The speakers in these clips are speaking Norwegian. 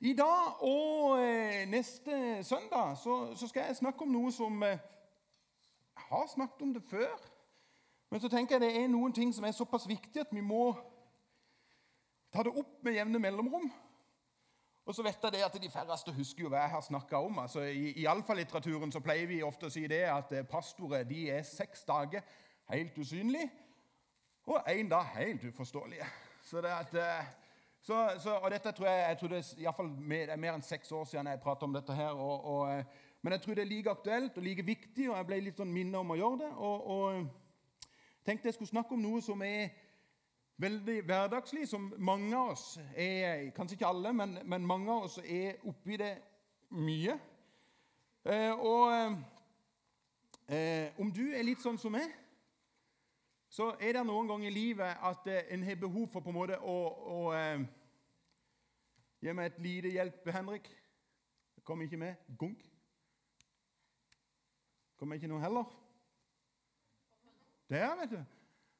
I dag og eh, neste søndag så, så, skal jeg snakke om noe som eh, Jeg har snakket om det før. Men så tenker jeg det er noen ting som er såpass viktige at vi må ta det opp med jevne mellomrom. Og så vet jeg det at De færreste husker jo hva jeg har snakka om. Altså, I alfa-litteraturen så pleier vi ofte å si det at eh, pastorer de er seks dager helt usynlige og én dag helt uforståelige. Så det at... Eh, så, så, og dette tror jeg, jeg tror det, er, i fall, det er mer enn seks år siden jeg pratet om dette. her, og, og, eh, Men jeg tror det er like aktuelt og like viktig, og jeg ble litt sånn minnet om å gjøre det. Og, og tenkte jeg skulle snakke om noe som er veldig hverdagslig, som mange av oss er Kanskje ikke alle, men, men mange av oss er oppi det mye. Eh, og eh, om du er litt sånn som meg så er det noen ganger i livet at eh, en har behov for på en måte å, å eh, Gi meg et lite hjelp, Henrik. Jeg kommer ikke med. Gunk. Kommer ikke noe heller. Der, vet du.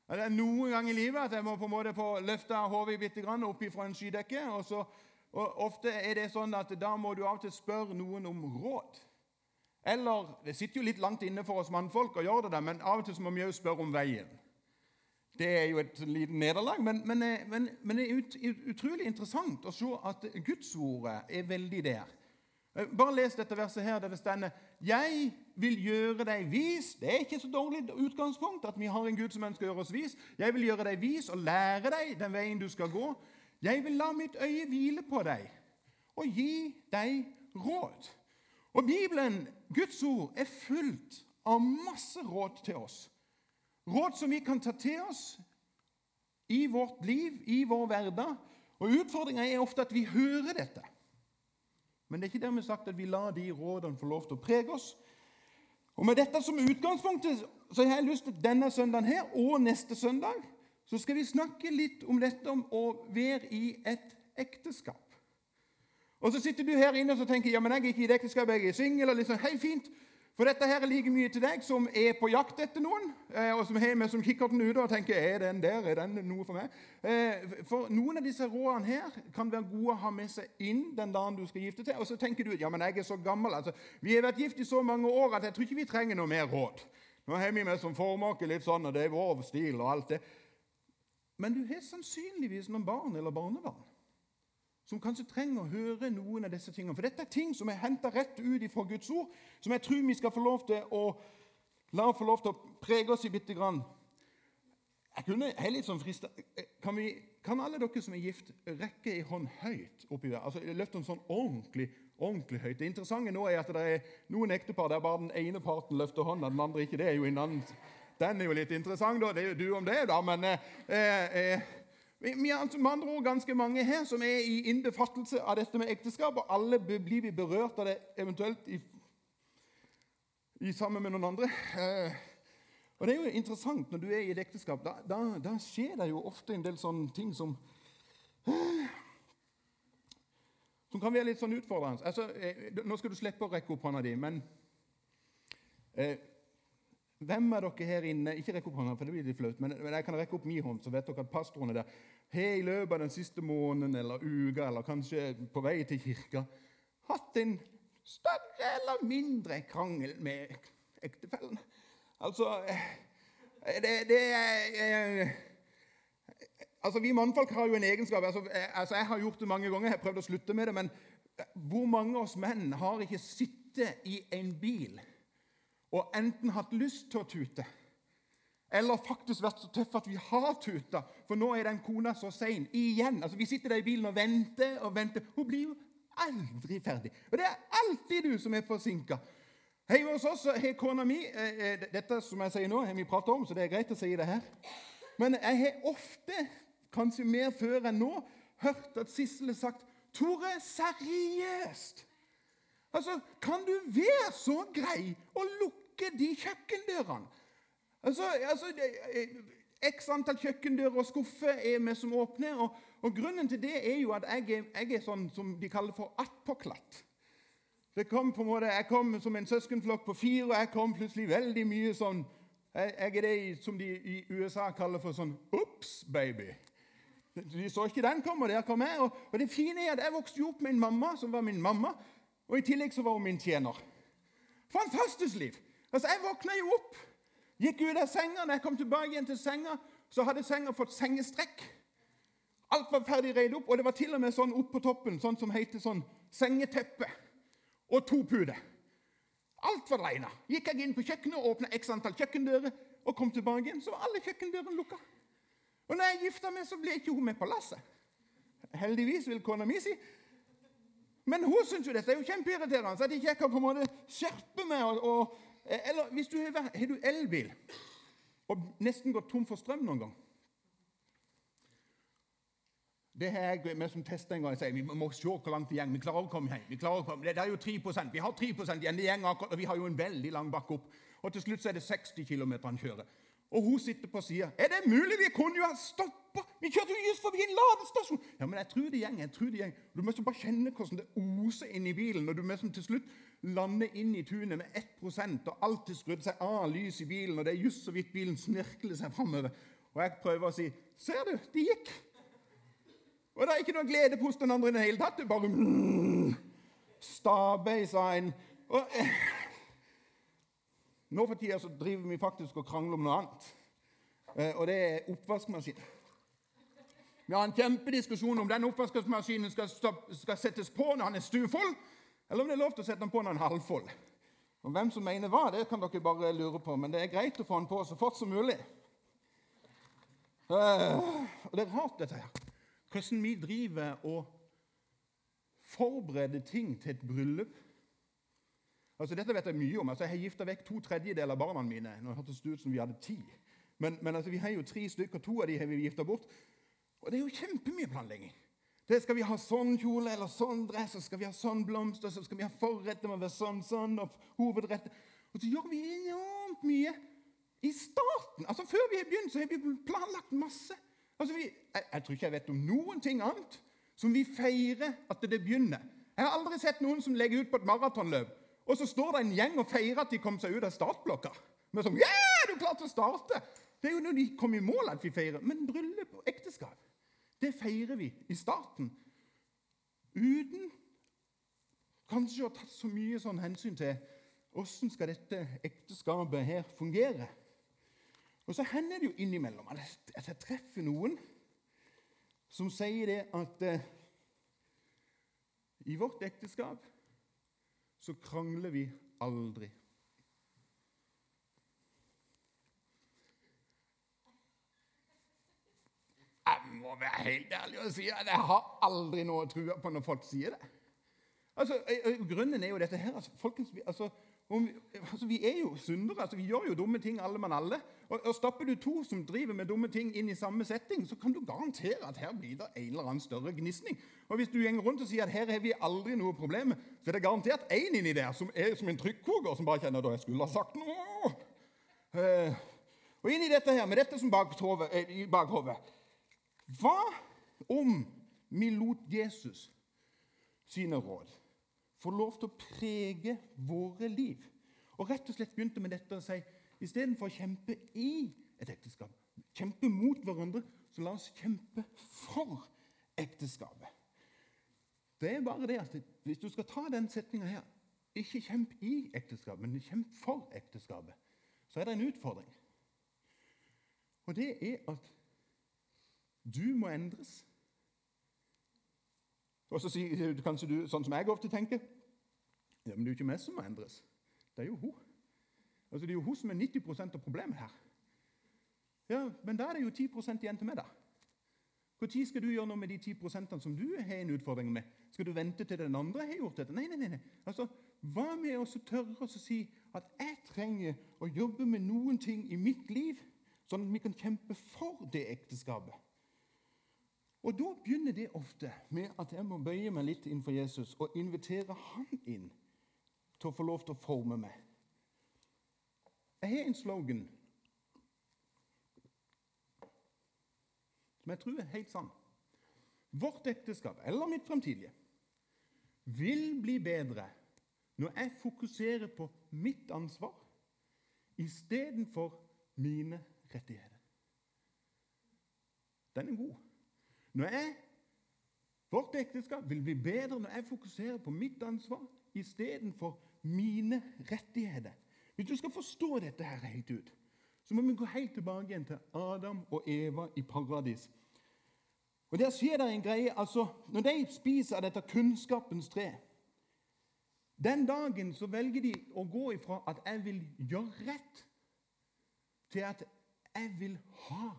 Det er noen ganger i livet at jeg må på en måte få løfta hodet bitte opp fra en skydekke. Og, så, og Ofte er det sånn at da må du av og til spørre noen om råd. Eller Det sitter jo litt langt inne for oss mannfolk å gjøre det, der, men av og til må vi òg spørre om veien. Det er jo et lite nederlag, men, men, eh, men, men, det er utrolig interessant å se at Gudsordet er veldig der. Eh, bare les dette verset her der det stender 'Jeg vil gjøre deg vis'. Det er ikke så dårlig utgangspunkt at vi har en Gud som ønsker å gjøre oss vis. 'Jeg vil gjøre deg vis og lære deg den veien du skal gå.' 'Jeg vil la mitt øye hvile på deg og gi deg råd.' Og Bibelen, Guds ord, er fullt av masse råd til oss. Råd som vi kan ta til oss i vårt liv, i vår hverdag. Og Utfordringa er ofte at vi hører dette. Men det er ikke dermed sagt at vi lar de rådene få lov til å prege oss. Og Med dette som utgangspunkt så har jeg lyst til denne søndagen her og neste søndag så skal vi snakke litt om dette om å være i et ekteskap. Og Så sitter du her inne og tenker ja, men jeg er ikke i et ekteskap, jeg er singel. Liksom, hei, fint. For dette her er like mye til deg som er på jakt etter noen, eh, og som har med som kikkerten ute og tenker er den der, er den noe for meg? Eh, for Noen av disse rådene her kan være gode å ha med seg inn den dagen du skal gifte til. Og så tenker du ja, men jeg er så gammel. altså, Vi har vært gift i så mange år at jeg tror ikke vi trenger noe mer råd. Nå har vi med som formake litt sånn, og det er vår stil og alt det. Men du har sannsynligvis noen barn eller barnebarn som kanskje trenger å høre noen av disse tingene. For dette er ting som er henta rett ut fra Guds ord, som jeg tror vi skal få lov til å la få lov til å prege oss i bitte grann. Jeg kunne helt litt sånn frista kan, vi, kan alle dere som er gift, rekke ei hånd høyt oppi der? Altså Løfte den sånn ordentlig ordentlig høyt. Det interessante nå er at det er noen ektepar der bare den ene parten løfter hånda, den andre ikke. Det er jo en annen Den er jo litt interessant, da. Det er jo du om det, da. Men eh, eh, vi har med andre ord ganske mange her som er i innbefattelse av dette med ekteskap, og alle blir vi berørt av det eventuelt i, i sammen med noen andre. Eh, og Det er jo interessant når du er i et ekteskap. Da, da, da skjer det jo ofte en del sånne ting som eh, Som kan være litt sånn utfordrende. Altså, eh, nå skal du slippe å rekke opp hånda di, men eh, hvem av dere her inne? Ikke rekk opp hånda, for det blir litt flaut, men, jeg kan rekke opp min hånd, så vet dere at pastorene der. Har i løpet av den siste måneden eller uka, eller kanskje på vei til kirka, hatt en større eller mindre krangel med ektefellen. Altså eh, Det, det er Altså, Vi mannfolk har jo en egenskap. Altså, eh, altså, Jeg har gjort det mange ganger, jeg har prøvd å slutte med det, men hvor mange av oss menn har ikke sittet i en bil og enten hatt lyst til å tute, eller faktisk vært så tøff at vi har tuta, for nå er den kona så sein igjen. Altså, Vi sitter der i bilen og venter og venter. Hun blir jo aldri ferdig. Og det er alltid du som er forsinka. Hei, hos oss har kona mi eh, eh Dette som jeg sier nå, har vi prata om, så det er greit å si det her. Men jeg har ofte, kanskje mer før enn nå, hørt at Sissel har sagt 'Tore, seriøst!' Altså, Kan du være så grei å lukke de kjøkkendørene? Altså, altså X antall kjøkkendører og skuffer er vi som åpner. Og, og, Grunnen til det er jo at jeg er, jeg er sånn som de kaller for attpåklatt. Det kom på en måte, Jeg kom som en søskenflokk på fire, og jeg kom plutselig veldig mye sånn Jeg, jeg er det som de i USA kaller for sånn Ops, baby. De så ikke den komme, og der kom jeg. Og, og det fine er at jeg vokste jo opp med en mamma som var min mamma, og i tillegg så var hun min tjener. Fantastisk liv. Altså, Jeg våkna jo opp, gikk ut av senga. Når jeg kom tilbake igjen til senga, så hadde senga fått sengestrekk. Alt var ferdig reid opp, og det var til og med sånn opp på toppen, sånn som heter sånn sengeteppe. Og to puter. Alt var regna. Gikk jeg inn på kjøkkenet, åpna x antall kjøkkendører og kom tilbake igjen, så var alle kjøkkendørene lukka. Og når jeg gifta meg, så ble ikke hun med på lasset. Heldigvis, vil kona mi si. Men hun syns jo dette er jo kjempeirriterende, så at ikke jeg kan på en måte skjerpe meg. Og, og, eller hvis du har, har du elbil og nesten gått tom for strøm noen gang Det har jeg med som test en gang. Jeg sier, Vi må se hvor langt det går. Vi klarer å komme hjem. Vi klarer å komme. Det er jo 3% Vi har 3 igjen. Det går akkurat, og vi har jo en veldig lang bakke opp. Og til slutt så er det 60 km han kjører. Og hun sitter på sida. 'Er det mulig? Vi kunne jo ha stoppa! Vi kjørte jo just forbi en ladestasjon!' Ja, men jeg tror det gjeng, jeg tror det gjeng. Du må bare kjenne hvordan det oser inn i bilen og du må til slutt lande inn i tunet med 1 og alt er skrudd seg av lys i bilen, og det er just så vidt bilen snirkler seg framover. Og jeg prøver å si 'Ser du, det gikk'. Og det er ikke noe glede hos den andre i det hele tatt. Det er bare mm, Stabei, av en. Og, nå for tida så driver vi faktisk og krangler om noe annet, eh, og det er oppvaskmaskin. Vi har en kjempediskusjon om den oppvaskmaskinen skal, skal, settes på når han er stuefull, eller om det er lov til å sette den på når han er halvfull. Og Hvem som mener hva, det kan dere bare lure på, men det er greit å få den på så fort som mulig. Uh, og Det er rart, dette her. Hvordan vi driver og forbereder ting til et bryllup Altså, Dette vet jeg mye om. Altså, Jeg har gifta vekk to tredjedeler av barna mine. Nå hørtes det ut som vi hadde ti. Men, men altså, vi har jo tre stykker. To av de har vi gifta bort. Og det er jo kjempemye planlegging. Det skal vi ha sånn kjole eller sånn dress, og skal vi ha sånn blomster, så skal vi ha forrett, være sånn, sånn, og hovedrett. Og så gjør vi enormt mye i starten. Altså Før vi har begynt, så har vi planlagt masse. Altså, vi, jeg, jeg, tror ikke jeg vet om noen ting annet som vi feirer at det begynner. Jeg har aldri sett noen som legger ut på et maratonløp og så står det en gjeng og feirer at de kom seg ut av startblokka. Med sånn, yeah, du klarte å starte! Det er jo når de kom i mål at vi feirer. Men bryllup og ekteskap, det feirer vi i starten. Uten kanskje å ha tatt så mye sånn hensyn til åssen skal dette ekteskapet her fungere. Og så hender det jo innimellom at jeg treffer noen som sier det at eh, i vårt ekteskap så krangler vi aldri. Jeg må være helt ærlig og si at jeg har aldri noe å trua på når folk sier det. Altså, Grunnen er jo dette her. Altså, folkens, altså, altså, vi er jo syndere. Altså, vi gjør jo dumme ting, alle mann alle. Og, Stapper du to som driver med dumme ting, inn i samme setting, så kan du garantere at her blir det en eller annen større gnisning. Og Hvis du gjenger rundt og sier at her har vi aldri noe problem, så er det garantert én inni der som er som en trykkoker, som bare kjenner at jeg skulle ha sagt noe. Og og i dette her, med dette som eh, i bakhodet Hva om vi lot Jesus sine råd få lov til å prege våre liv? Og rett og slett begynte med dette å si Istedenfor å kjempe i et ekteskap, kjempe mot hverandre, så la oss kjempe for ekteskapet. Det er bare det at Hvis du skal ta den setninga her Ikke kjemp i ekteskapet, men kjemp for ekteskapet. Så er det en utfordring. Og det er at du må endres. Og så sier kanskje du, sånn som jeg ofte tenker ja, men det er jo ikke meg som må endres. Det er jo hun. Altså, Det er jo hun som er 90% av problemet her. Ja, Men da er det jo 10% igjen til meg, da. Når skal du gjøre noe med de 10% som du har en utfordring med? Skal du vente til den andre har gjort dette? Nei, nei, nei. Altså, Hva med å tørre å si at jeg trenger å jobbe med noen ting i mitt liv, sånn at vi kan kjempe for det ekteskapet? Og Da begynner det ofte med at jeg må bøye meg litt innenfor Jesus og invitere han inn til å få lov til å forme meg. Jeg har en slogan som jeg tror er helt sann. Vårt ekteskap, eller mitt fremtidige, vil bli bedre når jeg fokuserer på mitt ansvar istedenfor mine rettigheter. Den er god. Når jeg, Vårt ekteskap vil bli bedre når jeg fokuserer på mitt ansvar istedenfor mine rettigheter. Hvis du skal forstå dette her helt ut, så må vi gå helt tilbake igjen til Adam og Eva i paradis. Og Der skjer det en greie. altså, Når de spiser av dette kunnskapens tre Den dagen så velger de å gå ifra at 'jeg vil gjøre rett', til at 'jeg vil ha.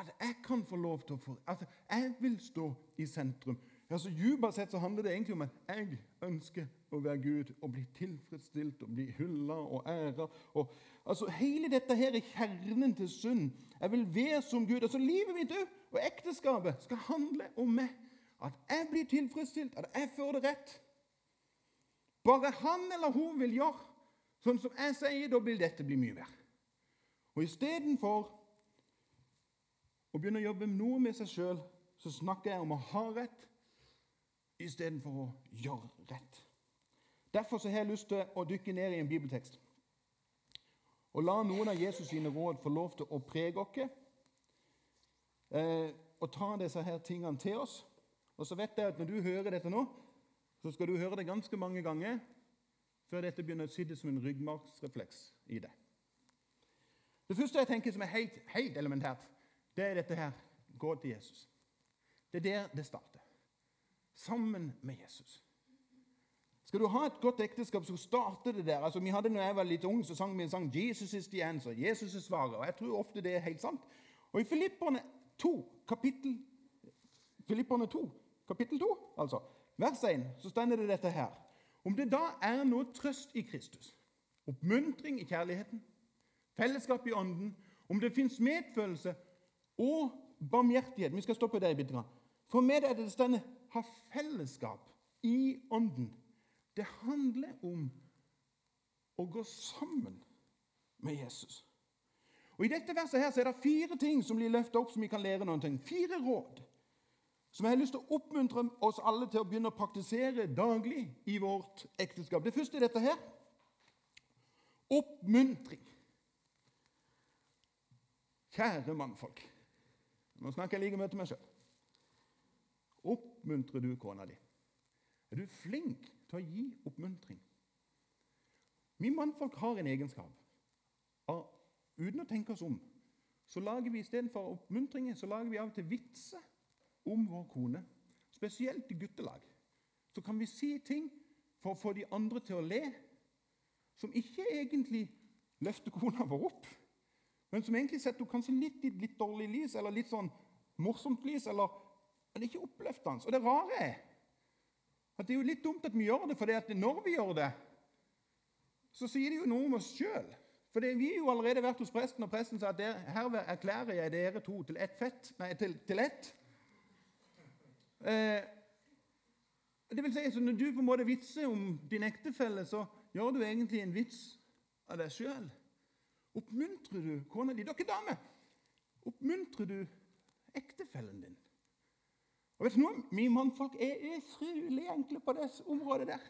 At jeg kan få lov til å få At jeg vil stå i sentrum. Altså, Dypere sett så handler det egentlig om at jeg ønsker å være Gud og bli tilfredsstilt og bli hylla og æra. Og, altså, hele dette her er kjernen til synd. Jeg vil være som Gud. Altså, Livet mitt og ekteskapet skal handle om meg. At jeg blir tilfredsstilt, at jeg får det rett. Bare han eller hun vil gjøre sånn som jeg sier, da vil dette bli mye verre. Og istedenfor å begynner å jobbe noe med seg sjøl, så snakker jeg om å ha rett istedenfor å gjøre rett. Derfor har jeg lyst til å dykke ned i en bibeltekst og la noen av Jesus sine råd få lov til å prege oss eh, og ta disse her tingene til oss. Og så vet jeg at Når du hører dette nå, så skal du høre det ganske mange ganger før dette begynner å sitte som en ryggmargsrefleks i deg. Det første jeg tenker som er helt, helt elementært, det er dette her gå til Jesus. Det er der det starter sammen med Jesus. Skal du ha et godt ekteskap, så starter det der. Altså, vi hadde når jeg var litt ung, så sang vi en sang 'Jesus is the answer'. Jesus er svaret. Og jeg tror ofte det er helt sant. Og i Filipperne 2, kapittel, Filipperne 2, kapittel 2, altså, vers 1, så står det dette her. Om det da er noe trøst i Kristus, oppmuntring i kjærligheten, fellesskap i ånden, om det fins medfølelse og barmhjertighet Vi skal stoppe der bitte grann. For med det det denne ha fellesskap i Ånden. Det handler om å gå sammen med Jesus. Og I dette verset her så er det fire ting som blir løftet opp som vi kan lære noen ting. Fire råd som jeg har lyst til å oppmuntre oss alle til å begynne å praktisere daglig i vårt ekteskap. Det første er dette her. Oppmuntring. Kjære mannfolk. Nå snakker jeg like mye til meg sjøl. Oppmuntrer du kona di? Er du flink til å gi oppmuntring? Vi mannfolk har en egenskap. Og uten å tenke oss om så lager vi istedenfor oppmuntringer så lager vi av og til vitser om vår kone. Spesielt i guttelag. Så kan vi si ting for å få de andre til å le, som ikke egentlig løfter kona vår opp, men som egentlig setter kanskje litt i et litt dårlig lys, eller litt sånn morsomt lys, eller men det er ikke oppløftende. Og det rare er at det er jo litt dumt at vi gjør det, for når vi gjør det, så sier det jo noe om oss sjøl. For vi har jo allerede vært hos presten, og presten sa at der, her erklærer jeg dere to til ett fett. Nei, til, til ett. Eh, det vil si, så Når du på en måte vitser om din ektefelle, så gjør du egentlig en vits av deg sjøl. Oppmuntrer du kona di Dere damer, oppmuntrer du ektefellen din? Og vet du noe? Vi mannfolk er utrolig enkle på det området der.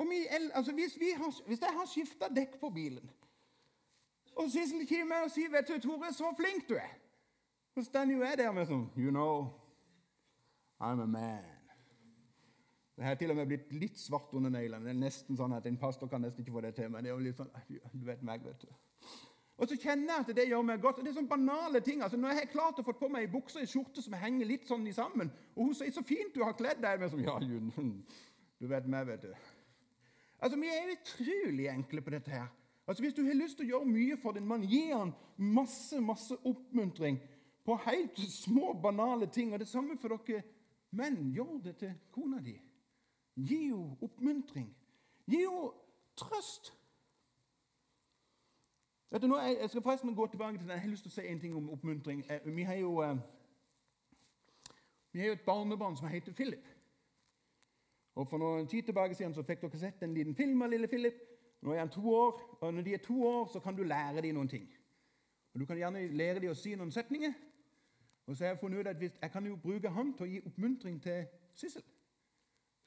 Vi, altså hvis, har, hvis, jeg har skifta dekk på bilen, og Sissel kommer og sier vet du, 'Tore, så flink du er', så står jo jeg der med sånn You know, I'm a man. Det har til og med blitt litt svart under neglene. Det er nesten sånn at En pastor kan nesten ikke få det til. men det er jo litt sånn, du vet meg, vet du. Og så kjenner jeg at det gjør meg godt. og Det er sånne banale ting. altså Når jeg har klart å få på meg ei bukse og ei skjorte som henger litt sånn i sammen, og hun sier 'så fint du har kledd deg', men som, ja, du vet meg, vet du. Altså, Vi er utrolig enkle på dette her. Altså, Hvis du har lyst til å gjøre mye for din mann, gi han masse masse oppmuntring på helt små, banale ting. Og det samme for dere menn. Gjør det til kona di. Gi henne oppmuntring. Gi henne trøst. Vet du, nå, jeg skal forresten gå tilbake til den. Jeg har lyst til å si en ting om oppmuntring. Eh, vi har jo, eh, vi har jo et barnebarn som heter Philip. Og For noen tid tilbake siden så fikk dere sett en liten film av lille Philip. Nå er han to år, og når de er to år, så kan du lære dem noen ting. Og Du kan gjerne lære dem å si noen setninger. Og så har Jeg funnet ut at jeg kan jo bruke han til å gi oppmuntring til Sissel.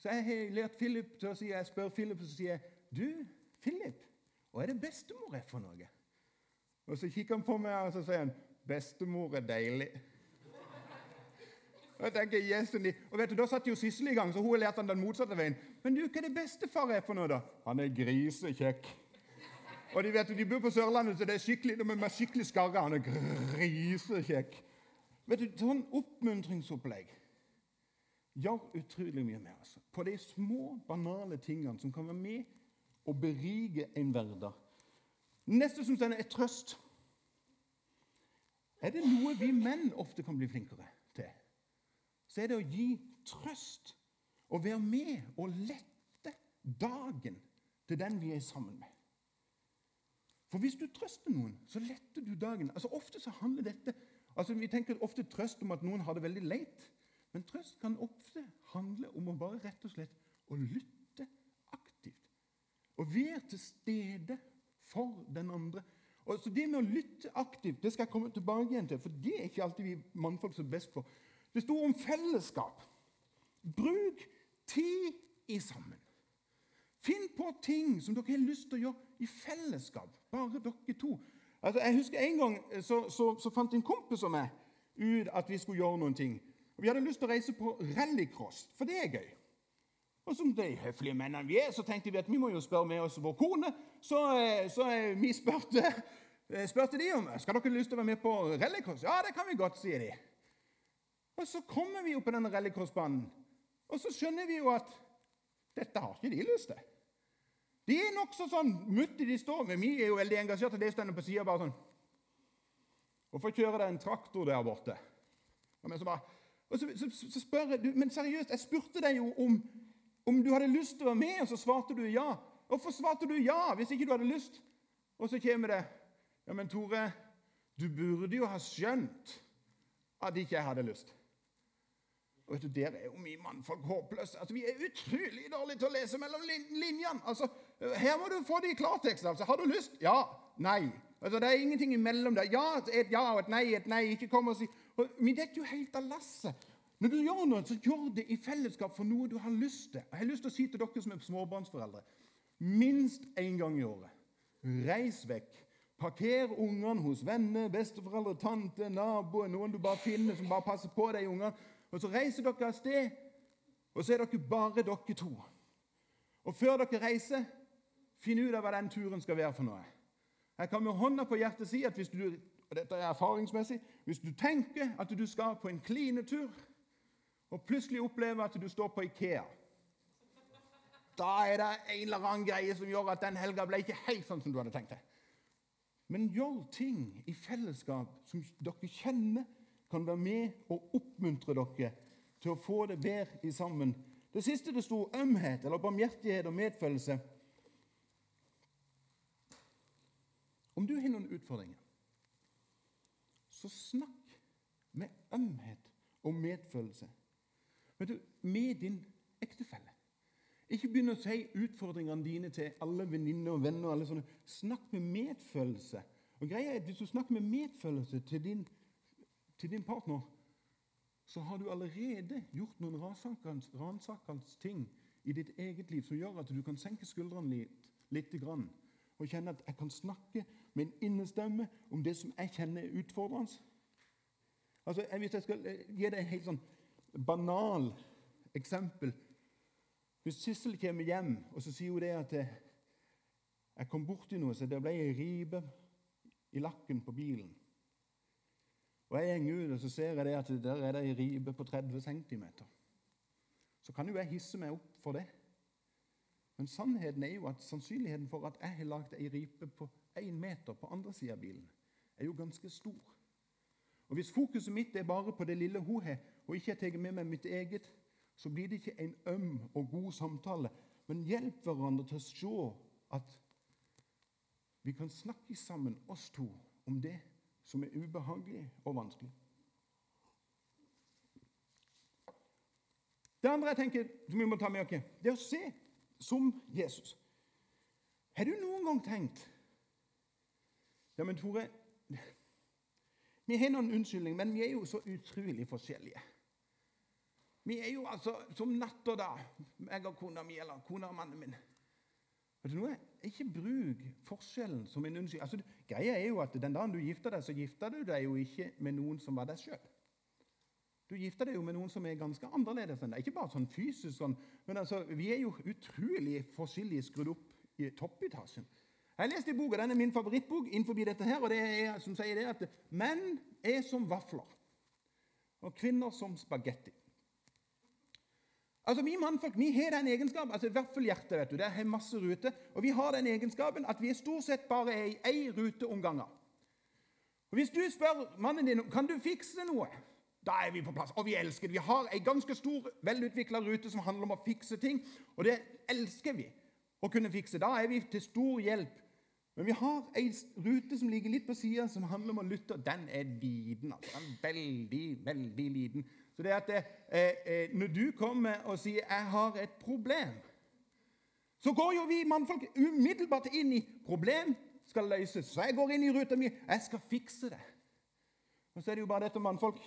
Så jeg har lært Philip til å si, jeg spør Philip, og så sier jeg, 'Du, Philip, hva er det bestemor er for noe?' Og så kikker han på meg og så sier han, 'Bestemor er deilig'. Og jeg tenker, yes, og vet du, Da satt jo Sissel i gang, så hun lærte han den motsatte veien. Men du, hva er det bestefar er for noe, da? Han er grisekjekk. Og de vet jo, de bor på Sørlandet, så det er skikkelig, de er skikkelig skarre. Han er grisekjekk. Vet du, Sånn oppmuntringsopplegg gjør utrolig mye med oss. På de små, banale tingene som kan være med og berike en hverdag. Neste som stender, er trøst. Er det noe vi menn ofte kan bli flinkere til, så er det å gi trøst. Og være med og lette dagen til den vi er sammen med. For hvis du trøster noen, så letter du dagen. Altså Ofte så handler dette altså Vi tenker ofte trøst om at noen har det veldig leit. Men trøst kan ofte handle om å bare rett og slett å lytte aktivt. Og være til stede for den andre. Og så Det med å lytte aktivt det skal jeg komme tilbake igjen til, for det er ikke alltid vi mannfolk som er best på. Det sto om fellesskap. Bruk tid i sammen. Finn på ting som dere har lyst til å gjøre i fellesskap. Bare dere to. Altså, jeg husker En gang eh, så, så, så fant en kompis og meg ut at vi skulle gjøre noen ting. Vi hadde lyst til å reise på rallycross, for det er gøy. Og som de høflige mennene vi er, så tenkte vi at vi må jo spørre med oss vår kone. Så, eh, så eh, vi spurte, eh, spurte de om skal dere lyst til å være med på rallycross. Ja, det kan vi godt, sier de. Og så kommer vi jo på denne rallycrossbanen, og så skjønner vi jo at dette har ikke de lyst til. De er nokså sånn mutti de står, med. vi er jo veldig engasjerte. De står på sida bare sånn Hvorfor kjører det en traktor der borte? Og, så, bare, og så, så, så, spør jeg Men seriøst, jeg spurte deg jo om, om du hadde lyst til å være med, og så svarte du ja. Hvorfor svarte du ja hvis ikke du hadde lyst? Og så kommer det Ja, men Tore, du burde jo ha skjønt at ikke jeg hadde lyst. Og vet du, Der er jo vi mannfolk håpløse. Altså, Vi er utrolig dårlige til å lese mellom lin linjene. Altså, Her må du få det i klartekst. Altså. Har du lyst? Ja. Nei. Altså, Det er ingenting imellom der. Ja, et ja og et nei, et nei. Ikke kom og si og, Vi detter jo helt av lasset. Når du gjør noe, så gjør det i fellesskap for noe du har lyst til. Jeg har lyst til å si til dere som er småbarnsforeldre minst én gang i året reis vekk. Parker ungene hos venner, besteforeldre, tante, naboer, noen du bare finner som bare passer på de ungene. Og så reiser dere av sted, og så er dere bare dere to. Og før dere reiser, finn ut av hva den turen skal være for noe. Jeg kan med hånda på hjertet si at hvis du, og dette er erfaringsmessig, hvis du tenker at du skal på en klinetur, og plutselig opplever at du står på Ikea Da er det en eller annen greie som gjør at den helga ble ikke helt sånn som du hadde tenkt deg. Men gjør ting i fellesskap som dere kjenner kan være med og oppmuntre dere til å få det bedre i sammen. Det siste det sto, ømhet eller barmhjertighet og medfølelse. Om du har noen utfordringer, så snakk med ømhet og medfølelse Vet du, med din ektefelle. Ikke begynn å si utfordringene dine til alle venninner og venner. alle sånne. Snakk med medfølelse. Og greia er at Hvis du snakker med medfølelse til din, til din partner, så har du allerede gjort noen ransakende ting i ditt eget liv som gjør at du kan senke skuldrene litt, litt og kjenne at jeg kan snakke med en innestemme om det som jeg kjenner er utfordrende. Altså, Hvis jeg skal eh, gi deg et helt sånn banal eksempel Hvis Sissel kommer hjem og så sier hun det at eh, jeg kom borti noe, så det ble ei ripe i lakken på bilen. Og Jeg går ut og så ser jeg det at der er det ei ripe på 30 cm. Så kan jo jeg hisse meg opp for det. Men sannheten er jo at sannsynligheten for at jeg har lagd ei ripe på én meter på andre sida av bilen, er jo ganske stor. Og Hvis fokuset mitt er bare på det lille hun har, og ikke jeg tar med meg mitt eget, så blir det ikke en øm og god samtale. Men hjelp hverandre til å se at vi kan snakke sammen, oss to, om det som er ubehagelig og vanskelig. Det andre jeg tenker som vi må ta med oss, det er å se som Jesus. Har du noen gang tenkt Ja, men Tore Vi har noen unnskyldninger, men vi er jo så utrolig forskjellige. Vi er jo altså som natt og dag, jeg og kona mi, eller kona og mannen min. Vet du noe? Ikke bruk forskjellen som en unnskyldning. Altså, greia er jo at Den dagen du gifter deg, så gifter du deg jo ikke med noen som var deg sjøl. Du gifter deg jo med noen som er ganske annerledes enn deg. Ikke bare sånn fysisk, sånn, men altså, vi er jo utrolig forskjellige skrudd opp i toppetasjen. Jeg leste i boka, Den er min favorittbok innenfor dette her, og det er som sier det at menn er som vafler, og kvinner som spagetti. Altså, Vi mannfolk vi har den egenskapen, altså i hvert fall hjertet, vet du, det har masse ruter, og vi har den egenskapen at vi stort sett bare er i én rute om gangen. Og Hvis du spør mannen din kan du fikse noe, da er vi på plass. Og vi elsker det. Vi har ei ganske stor, velutvikla rute som handler om å fikse ting, og det elsker vi å kunne fikse. Da er vi til stor hjelp. Men vi har ei rute som ligger litt på sida, som handler om å lytte. Den er liten. altså. Den er veldig, veldig liten. Så det at eh, eh, Når du kommer og sier 'jeg har et problem', så går jo vi mannfolk umiddelbart inn i 'problem skal løses'. Så jeg går inn i ruta mi 'jeg skal fikse det'. Og så er det jo bare dette mannfolk.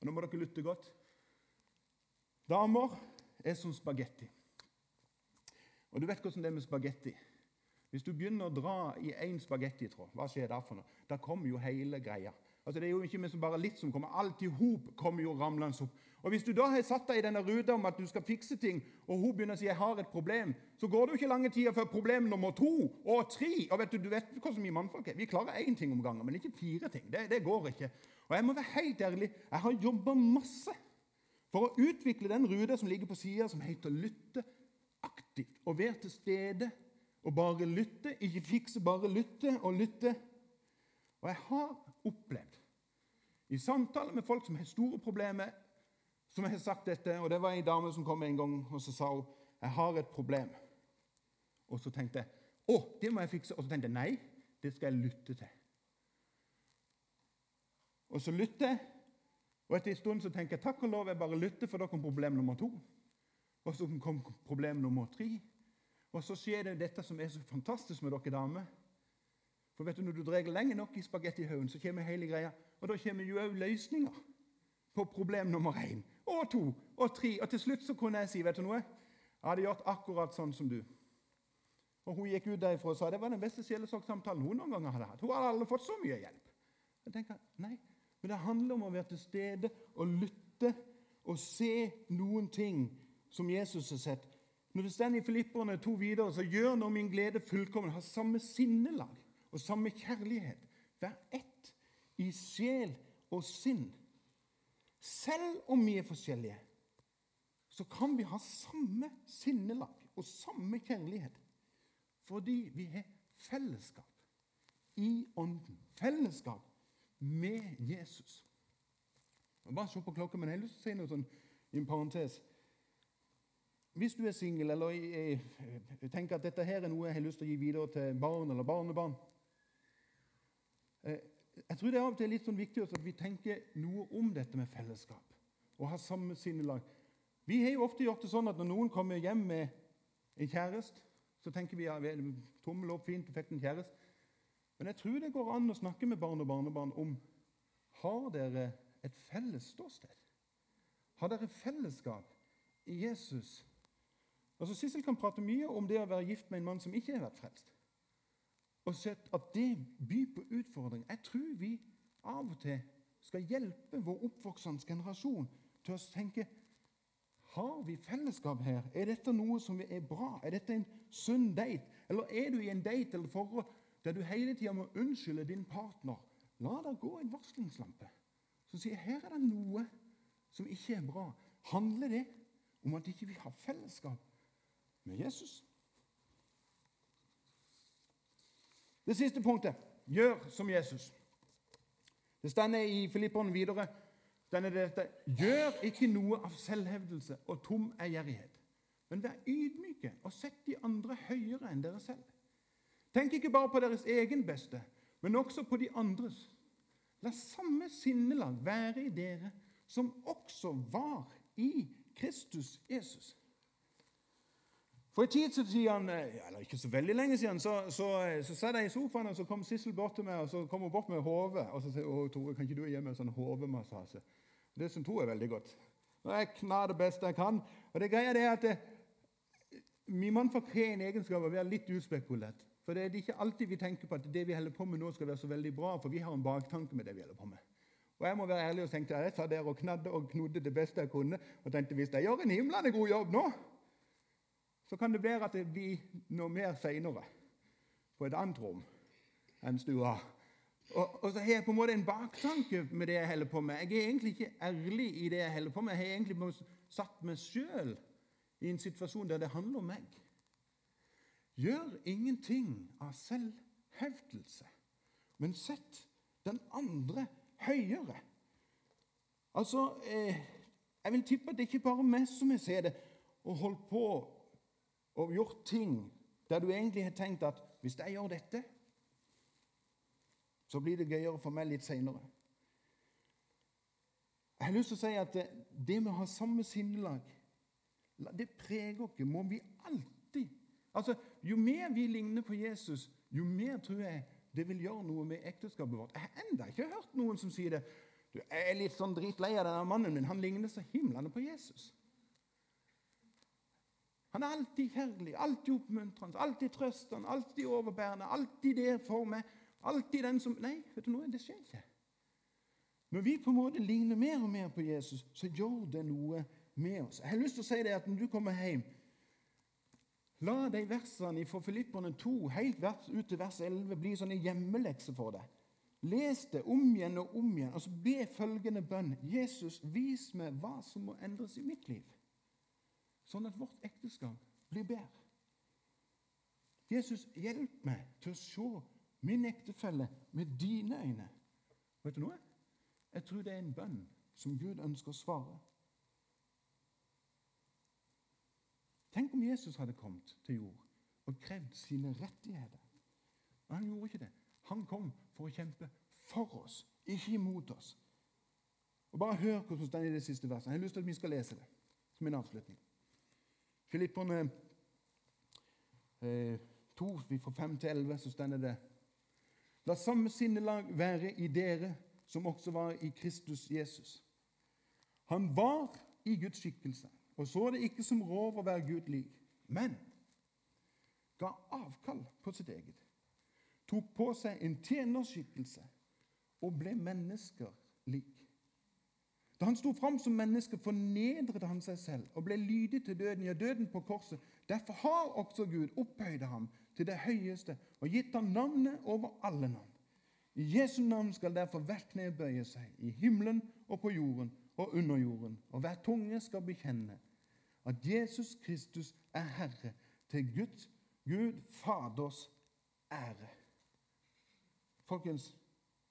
Og nå må dere lytte godt. Damer er som spagetti. Og du vet hvordan det er med spagetti. Hvis du begynner å dra i én spagettitråd, hva skjer da for noe? Da kommer jo hele greia. Altså Det er jo ikke bare litt som kommer. Alt i hop kommer jo ramlende opp. Og Hvis du da har satt deg i denne ruta om at du skal fikse ting, og hun begynner å si 'jeg har et problem', så går det jo ikke lange tida før problem nummer to og tre og vet Du, du vet hvordan vi mannfolk er. Vi klarer én ting om gangen, men ikke fire ting. Det, det, går ikke. Og jeg må være helt ærlig, jeg har jobba masse for å utvikle den ruta som ligger på sida, som heter lytte aktivt. Og være til stede og bare lytte. Ikke fikse, bare lytte og lytte. Og jeg har opplevd i samtaler med folk som har store problemer, som jeg har sagt dette, og det var en dame som kom en gang og så sa hun, 'Jeg har et problem.' Og så tenkte jeg 'Å, det må jeg fikse.' Og så tenkte jeg 'Nei, det skal jeg lytte til'. Og så lytter jeg, og etter en stund så tenker jeg 'Takk og lov, jeg bare lytter, for da kom problem nummer to'. Og så kom problem nummer tre. Og så skjer det dette som er så fantastisk med dere damer. For vet du, Når du drar lenge nok i spagettihaugen, så kommer hele greia. Og da kommer jo òg løsninger på problem nummer én og to og tre. Og til slutt så kunne jeg si vet du noe? Jeg hadde gjort akkurat sånn som du. Og Hun gikk ut derfra og sa det var den beste sjelesorgsamtalen hun noen gang hadde hatt. Hun hadde aldri fått så mye hjelp. Jeg tenker, nei, Men det handler om å være til stede og lytte og se noen ting som Jesus har sett. Når det står i Filipperne to videre, så gjør nå min glede fullkommen. Ha samme sinnelag og samme kjærlighet. Vær ett i sjel og sinn. Selv om vi er forskjellige, så kan vi ha samme sinnelag og samme kjærlighet. Fordi vi har fellesskap i Ånden. Fellesskap med Jesus. Jeg bare se på klokka, men jeg har lyst til å si noe sånn i en parentes. Hvis du er singel eller tenker at dette her er noe jeg har lyst til å gi videre til barn eller barnebarn Eh, jeg tror det er av og til litt sånn viktig at vi tenker noe om dette med fellesskap. Og har samme sinnelag. Vi har jo ofte gjort det sånn at når noen kommer hjem med en kjæreste, så tenker vi ja, tommel opp, fint, du fikk en kjæreste. Men jeg tror det går an å snakke med barn og barnebarn om har dere et felles ståsted. Har dere fellesskap i Jesus? Altså, Sissel kan prate mye om det å være gift med en mann som ikke har vært frelst og sett at det byr på utfordringer. Jeg tror vi av og til skal hjelpe vår oppvoksende generasjon til å tenke har vi fellesskap her? Er dette noe som er bra? Er dette en sunn date? Eller er du i en date eller forhold der du hele tida må unnskylde din partner? La det gå en varslingslampe som sier her er det noe som ikke er bra. Handler det om at ikke vi ikke har fellesskap med Jesus? Det siste punktet gjør som Jesus. Det står i Filipperen videre denne dette, Gjør ikke noe av selvhevdelse og tom ærgjerrighet, men vær ydmyke og sett de andre høyere enn dere selv. Tenk ikke bare på deres egen beste, men også på de andres. La samme sinnelag være i dere som også var i Kristus Jesus. For en tid siden, eh, eller ikke så veldig lenge siden, så, så, så satt jeg i sofaen, og så kom Sissel bort til meg og så kom hun bort med hodet. Og så sier hun Tore, kan ikke du gi meg en sånn hodemassasje? Det syns hun er veldig godt. Og jeg knar det beste jeg kan. Og det greia er at det, eh, Min mann får en egenskap av å være litt uspekulert. For det er ikke alltid vi tenker på at det vi holder på med nå, skal være så veldig bra, for vi har en baktanke med det vi holder på med. Og jeg må være ærlig og tenke, jeg satt der og knadde og knodde det beste jeg kunne. Og tenkte hvis jeg gjør en himlende god jobb nå, så kan det være at det blir noe mer seinere. På et annet rom enn stua. Og, og, så har jeg på en måte en baktanke med det jeg holder på med. Jeg er egentlig ikke ærlig i det jeg holder på med. Jeg har egentlig satt meg sjøl i en situasjon der det handler om meg. Gjør ingenting av selvhevdelse, men sett den andre høyere. Altså, eh, Jeg vil tippe at det ikke bare er meg som har sett det og holdt på og gjort ting der du egentlig har tenkt at hvis jeg gjør dette, så blir det gøyere for meg litt seinere. Jeg har lyst til å si at det med å ha samme sinnelag, det preger oss. Må vi alltid Altså, Jo mer vi ligner på Jesus, jo mer tror jeg det vil gjøre noe med ekteskapet vårt. Jeg har ennå ikke hørt noen som sier det. Du, 'Jeg er litt sånn dritlei av denne mannen min. Han ligner så himlende på Jesus.' Han er alltid kjærlig, alltid oppmuntrende, alltid trøstende, alltid overbærende, alltid der for meg. Alltid den som Nei, vet du noe, det skjer ikke. Når vi på en måte ligner mer og mer på Jesus, så gjør det noe med oss. Jeg har lyst til å si det at Når du kommer hjem, La de versene fra Filipperne 2 helt ut til vers 11 bli sånne hjemmelekser for deg. Les det om igjen og om igjen, og så be følgende bønn. Jesus, vis meg hva som må endres i mitt liv, sånn at vårt ekteskap blir bedre. Jesus, hjelp meg til å se min ektefelle med dine øyne. Vet du noe? Jeg tror det er en bønn som Gud ønsker å svare. Tenk om Jesus hadde kommet til jord og krevd sine rettigheter. Men han gjorde ikke det. Han kom for å kjempe for oss, ikke imot oss. Og Bare hør hvordan det står i det siste verset. Jeg har lyst til at vi skal lese det som en avslutning. Filipperne eh, 2, fra 5 til 11, så stender det La samme sinnelag være i dere som også var i Kristus Jesus. Han var i Guds skikkelse og så det ikke som rov å være Gud lik, men ga avkall på sitt eget, tok på seg en tjenerskikkelse og ble mennesker lik. Da han sto fram som menneske, fornedret han seg selv og ble lydig til døden, ja, døden på korset. Derfor har også Gud opphøyde ham til det høyeste og gitt ham navnet over alle navn. I Jesu navn skal derfor hvert kne bøye seg, i himmelen og på jorden og under jorden, og hver tunge skal bekjenne at Jesus Kristus er Herre, til Guds, Gud Faders ære. Folkens,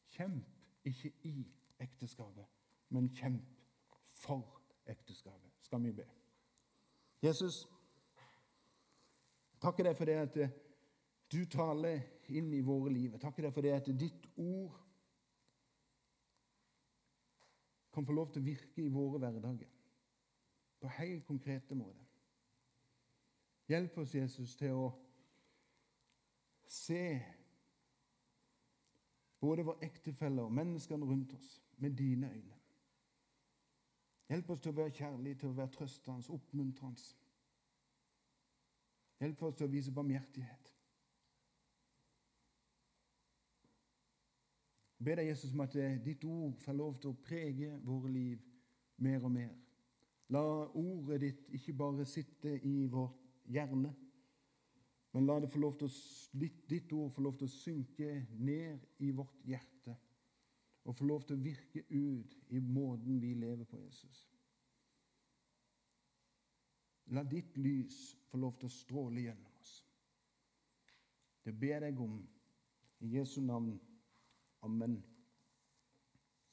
kjemp ikke i ekteskapet, men kjemp for ekteskapet. Skal vi be. Jesus, takker deg for det at eh, du taler inn i våre liv. Takker deg for det at ditt ord kan få lov til å virke i våre hverdager på helt konkrete måter. Hjelp oss, Jesus, til å se både våre ektefeller og menneskene rundt oss med dine øyne. Hjelp oss til å være kjærlige, til å være trøstende, oppmuntrende. Hjelp oss til å vise barmhjertighet. Jeg ber deg, Jesus, om at ditt ord får lov til å prege våre liv mer og mer. La ordet ditt ikke bare sitte i vårt hjerne, men la ditt ord få lov til å synke ned i vårt hjerte og få lov til å virke ut i måten vi lever på, Jesus. La ditt lys få lov til å stråle gjennom oss. Det ber jeg om i Jesu navn. Amen.